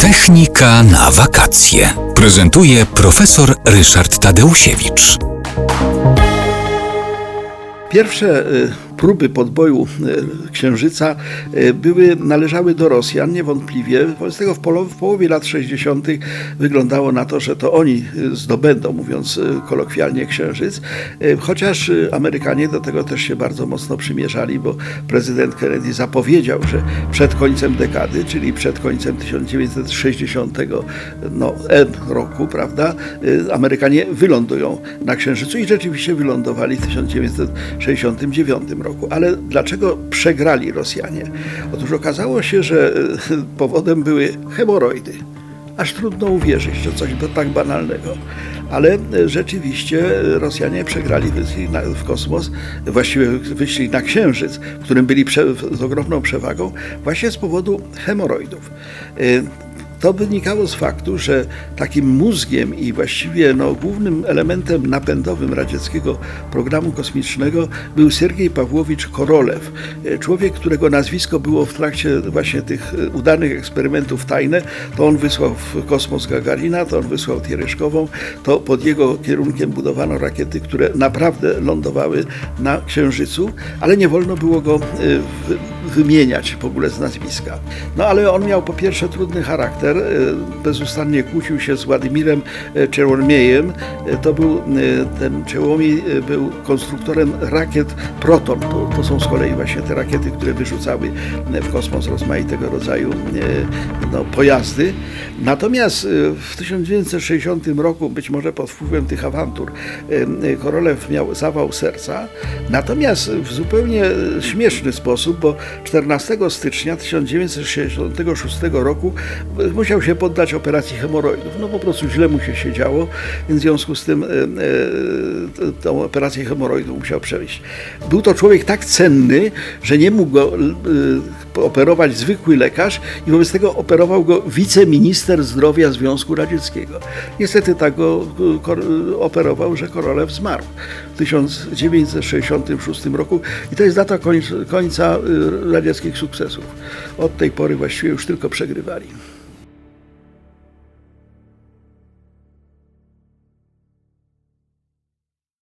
Technika na wakacje. Prezentuje profesor Ryszard Tadeusiewicz. Pierwsze y, próby podboju y, księżyca y, były, należały do Rosjan niewątpliwie. Wobec tego w, polo, w połowie lat 60. wyglądało na to, że to oni y, zdobędą, mówiąc kolokwialnie, księżyc. Chociaż Amerykanie do tego też się bardzo mocno przymierzali, bo prezydent Kennedy zapowiedział, że przed końcem dekady, czyli przed końcem 1960 no, roku, prawda, Amerykanie wylądują na Księżycu i rzeczywiście wylądowali w 1969 roku. Ale dlaczego przegrali Rosjanie? Otóż okazało się, że y, powodem były hemoroidy. Aż trudno uwierzyć, że coś tak banalnego. Ale y, rzeczywiście Rosjanie przegrali wyścig w kosmos, właściwie wyścig na Księżyc, w którym byli z ogromną przewagą, właśnie z powodu hemoroidów. To wynikało z faktu, że takim mózgiem i właściwie no, głównym elementem napędowym radzieckiego programu kosmicznego był Sergiej Pawłowicz Korolew. Człowiek, którego nazwisko było w trakcie właśnie tych e, udanych eksperymentów tajne, to on wysłał w kosmos Gagarina, to on wysłał Tieryszkową, to pod jego kierunkiem budowano rakiety, które naprawdę lądowały na Księżycu, ale nie wolno było go e, wy- wymieniać w ogóle z nazwiska. No ale on miał po pierwsze trudny charakter, e, bezustannie kłócił się z Władimirem e, Czełomiejem. E, To był ten Czełomiej był konstruktorem rakiet Proton. To, to są z kolei właśnie te rakiety, które wyrzucały w kosmos rozmaitego rodzaju no, pojazdy. Natomiast w 1960 roku, być może pod wpływem tych awantur, Korolew miał zawał serca. Natomiast w zupełnie śmieszny sposób, bo 14 stycznia 1966 roku musiał się poddać operacji hemoroidów. No po prostu źle mu się siedziało, więc w związku z tym t- tą operację hemoroidów musiał przejść. Był to człowiek tak cenny, że nie mógł go e, operować zwykły lekarz i wobec tego operował go wiceminister zdrowia Związku Radzieckiego. Niestety tak go operował, że Korolew zmarł w 1966 roku i to jest data końca, e, radzieckich sukcesów. Od tej pory właściwie już tylko przegrywali.